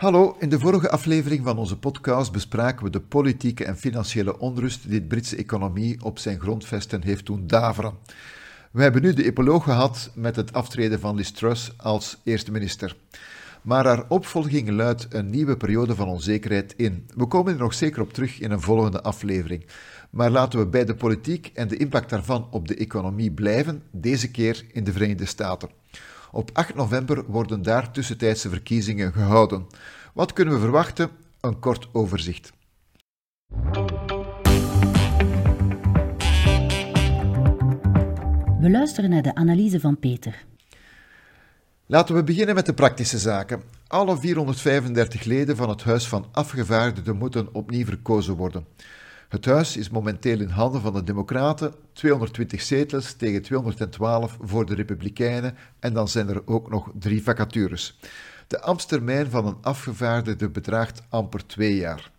Hallo, in de vorige aflevering van onze podcast bespraken we de politieke en financiële onrust die de Britse economie op zijn grondvesten heeft doen daveren. We hebben nu de epiloog gehad met het aftreden van Liz Truss als eerste minister. Maar haar opvolging luidt een nieuwe periode van onzekerheid in. We komen er nog zeker op terug in een volgende aflevering. Maar laten we bij de politiek en de impact daarvan op de economie blijven, deze keer in de Verenigde Staten. Op 8 november worden daar tussentijdse verkiezingen gehouden. Wat kunnen we verwachten? Een kort overzicht. We luisteren naar de analyse van Peter. Laten we beginnen met de praktische zaken. Alle 435 leden van het Huis van Afgevaardigden moeten opnieuw verkozen worden. Het huis is momenteel in handen van de Democraten, 220 zetels tegen 212 voor de Republikeinen en dan zijn er ook nog drie vacatures. De ambtstermijn van een afgevaardigde bedraagt amper twee jaar.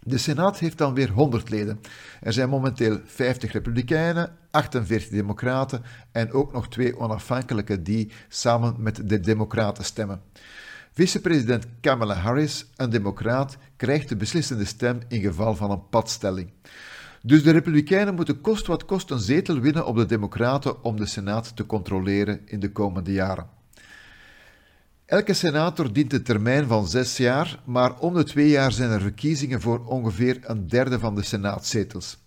De Senaat heeft dan weer 100 leden. Er zijn momenteel 50 Republikeinen, 48 Democraten en ook nog twee onafhankelijke die samen met de Democraten stemmen. Vicepresident Kamala Harris, een democraat, krijgt de beslissende stem in geval van een padstelling. Dus de Republikeinen moeten kost wat kost een zetel winnen op de Democraten om de Senaat te controleren in de komende jaren. Elke senator dient een termijn van zes jaar, maar om de twee jaar zijn er verkiezingen voor ongeveer een derde van de senaatzetels.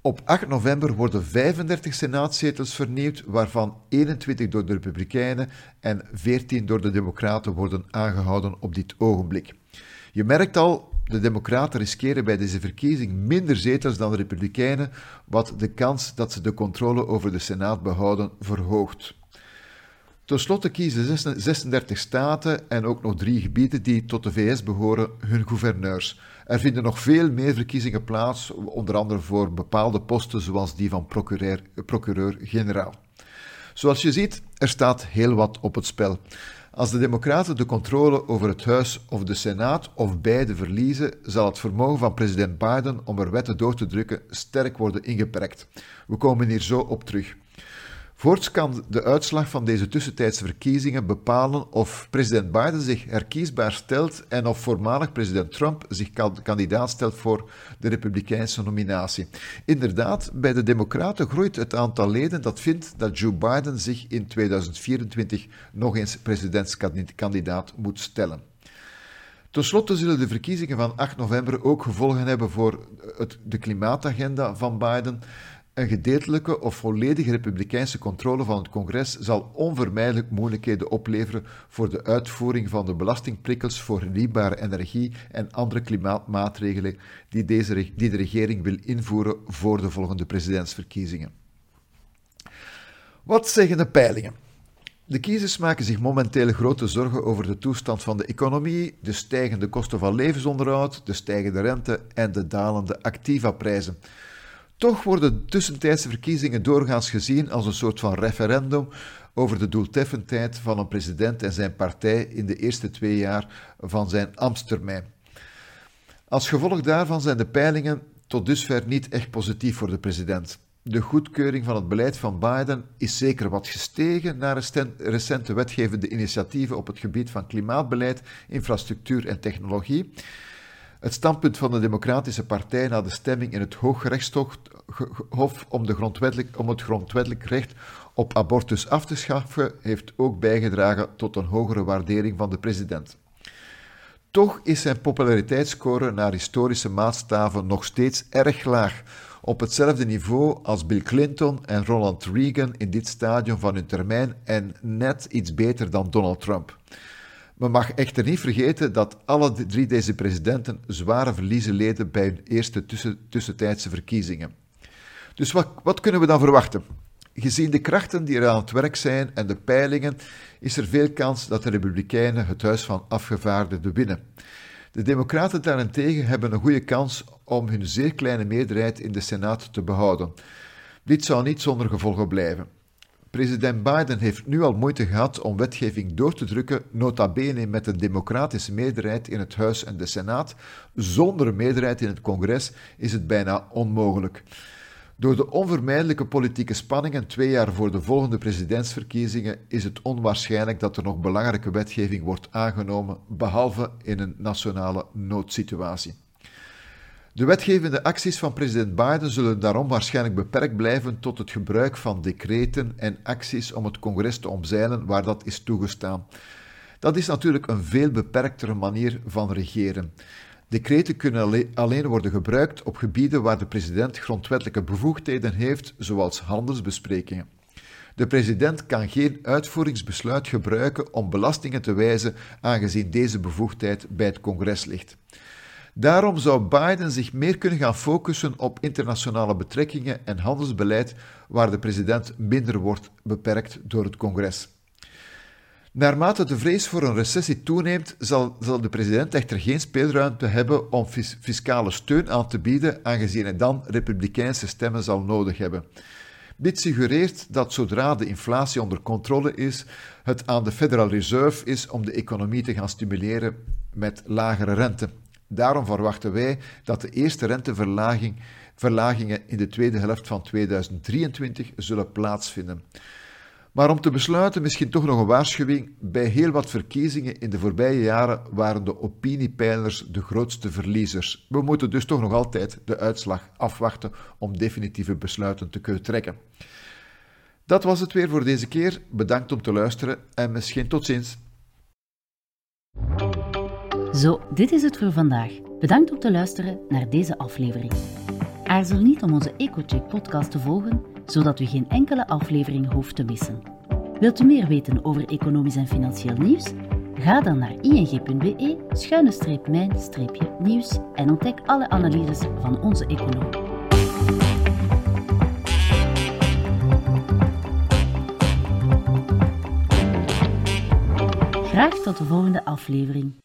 Op 8 november worden 35 senaatzetels vernieuwd, waarvan 21 door de Republikeinen en 14 door de Democraten worden aangehouden op dit ogenblik. Je merkt al, de Democraten riskeren bij deze verkiezing minder zetels dan de Republikeinen, wat de kans dat ze de controle over de Senaat behouden verhoogt. Ten slotte kiezen 36 staten en ook nog drie gebieden die tot de VS behoren hun gouverneurs. Er vinden nog veel meer verkiezingen plaats, onder andere voor bepaalde posten zoals die van procureur-generaal. Zoals je ziet, er staat heel wat op het spel. Als de Democraten de controle over het Huis of de Senaat of beide verliezen, zal het vermogen van president Biden om er wetten door te drukken sterk worden ingeperkt. We komen hier zo op terug. Voorts kan de uitslag van deze tussentijdse verkiezingen bepalen of president Biden zich herkiesbaar stelt en of voormalig president Trump zich kandidaat stelt voor de republikeinse nominatie. Inderdaad, bij de Democraten groeit het aantal leden dat vindt dat Joe Biden zich in 2024 nog eens presidentskandidaat moet stellen. Ten slotte zullen de verkiezingen van 8 november ook gevolgen hebben voor het, de klimaatagenda van Biden. Een gedeeltelijke of volledige republikeinse controle van het congres zal onvermijdelijk moeilijkheden opleveren voor de uitvoering van de belastingprikkels voor hernieuwbare energie en andere klimaatmaatregelen die, deze, die de regering wil invoeren voor de volgende presidentsverkiezingen. Wat zeggen de peilingen? De kiezers maken zich momenteel grote zorgen over de toestand van de economie, de stijgende kosten van levensonderhoud, de stijgende rente en de dalende activa-prijzen. Toch worden tussentijdse verkiezingen doorgaans gezien als een soort van referendum over de doeltreffendheid van een president en zijn partij in de eerste twee jaar van zijn ambtstermijn. Als gevolg daarvan zijn de peilingen tot dusver niet echt positief voor de president. De goedkeuring van het beleid van Biden is zeker wat gestegen na recente wetgevende initiatieven op het gebied van klimaatbeleid, infrastructuur en technologie. Het standpunt van de Democratische Partij na de stemming in het Hooggerechtshof om, de grondwettelijk, om het grondwettelijk recht op abortus af te schaffen heeft ook bijgedragen tot een hogere waardering van de president. Toch is zijn populariteitsscore naar historische maatstaven nog steeds erg laag, op hetzelfde niveau als Bill Clinton en Ronald Reagan in dit stadium van hun termijn en net iets beter dan Donald Trump. Men mag echter niet vergeten dat alle drie deze presidenten zware verliezen leden bij hun eerste tussen, tussentijdse verkiezingen. Dus wat, wat kunnen we dan verwachten? Gezien de krachten die er aan het werk zijn en de peilingen, is er veel kans dat de Republikeinen het Huis van Afgevaardigden winnen. De Democraten daarentegen hebben een goede kans om hun zeer kleine meerderheid in de Senaat te behouden. Dit zou niet zonder gevolgen blijven. President Biden heeft nu al moeite gehad om wetgeving door te drukken, nota bene met een democratische meerderheid in het Huis en de Senaat. Zonder meerderheid in het Congres is het bijna onmogelijk. Door de onvermijdelijke politieke spanningen twee jaar voor de volgende presidentsverkiezingen is het onwaarschijnlijk dat er nog belangrijke wetgeving wordt aangenomen, behalve in een nationale noodsituatie. De wetgevende acties van president Biden zullen daarom waarschijnlijk beperkt blijven tot het gebruik van decreten en acties om het congres te omzeilen waar dat is toegestaan. Dat is natuurlijk een veel beperktere manier van regeren. Decreten kunnen alleen worden gebruikt op gebieden waar de president grondwettelijke bevoegdheden heeft, zoals handelsbesprekingen. De president kan geen uitvoeringsbesluit gebruiken om belastingen te wijzen, aangezien deze bevoegdheid bij het congres ligt. Daarom zou Biden zich meer kunnen gaan focussen op internationale betrekkingen en handelsbeleid, waar de president minder wordt beperkt door het congres. Naarmate de vrees voor een recessie toeneemt, zal, zal de president echter geen speelruimte hebben om fiscale steun aan te bieden, aangezien hij dan republikeinse stemmen zal nodig hebben. Dit suggereert dat zodra de inflatie onder controle is, het aan de Federal Reserve is om de economie te gaan stimuleren met lagere rente. Daarom verwachten wij dat de eerste renteverlagingen in de tweede helft van 2023 zullen plaatsvinden. Maar om te besluiten, misschien toch nog een waarschuwing. Bij heel wat verkiezingen in de voorbije jaren waren de opiniepeilers de grootste verliezers. We moeten dus toch nog altijd de uitslag afwachten om definitieve besluiten te kunnen trekken. Dat was het weer voor deze keer. Bedankt om te luisteren en misschien tot ziens. Zo, dit is het voor vandaag. Bedankt om te luisteren naar deze aflevering. Aarzel niet om onze EcoCheck podcast te volgen, zodat u geen enkele aflevering hoeft te missen. Wilt u meer weten over economisch en financieel nieuws? Ga dan naar ing.be-mijn-nieuws en ontdek alle analyses van onze econoom. Graag tot de volgende aflevering.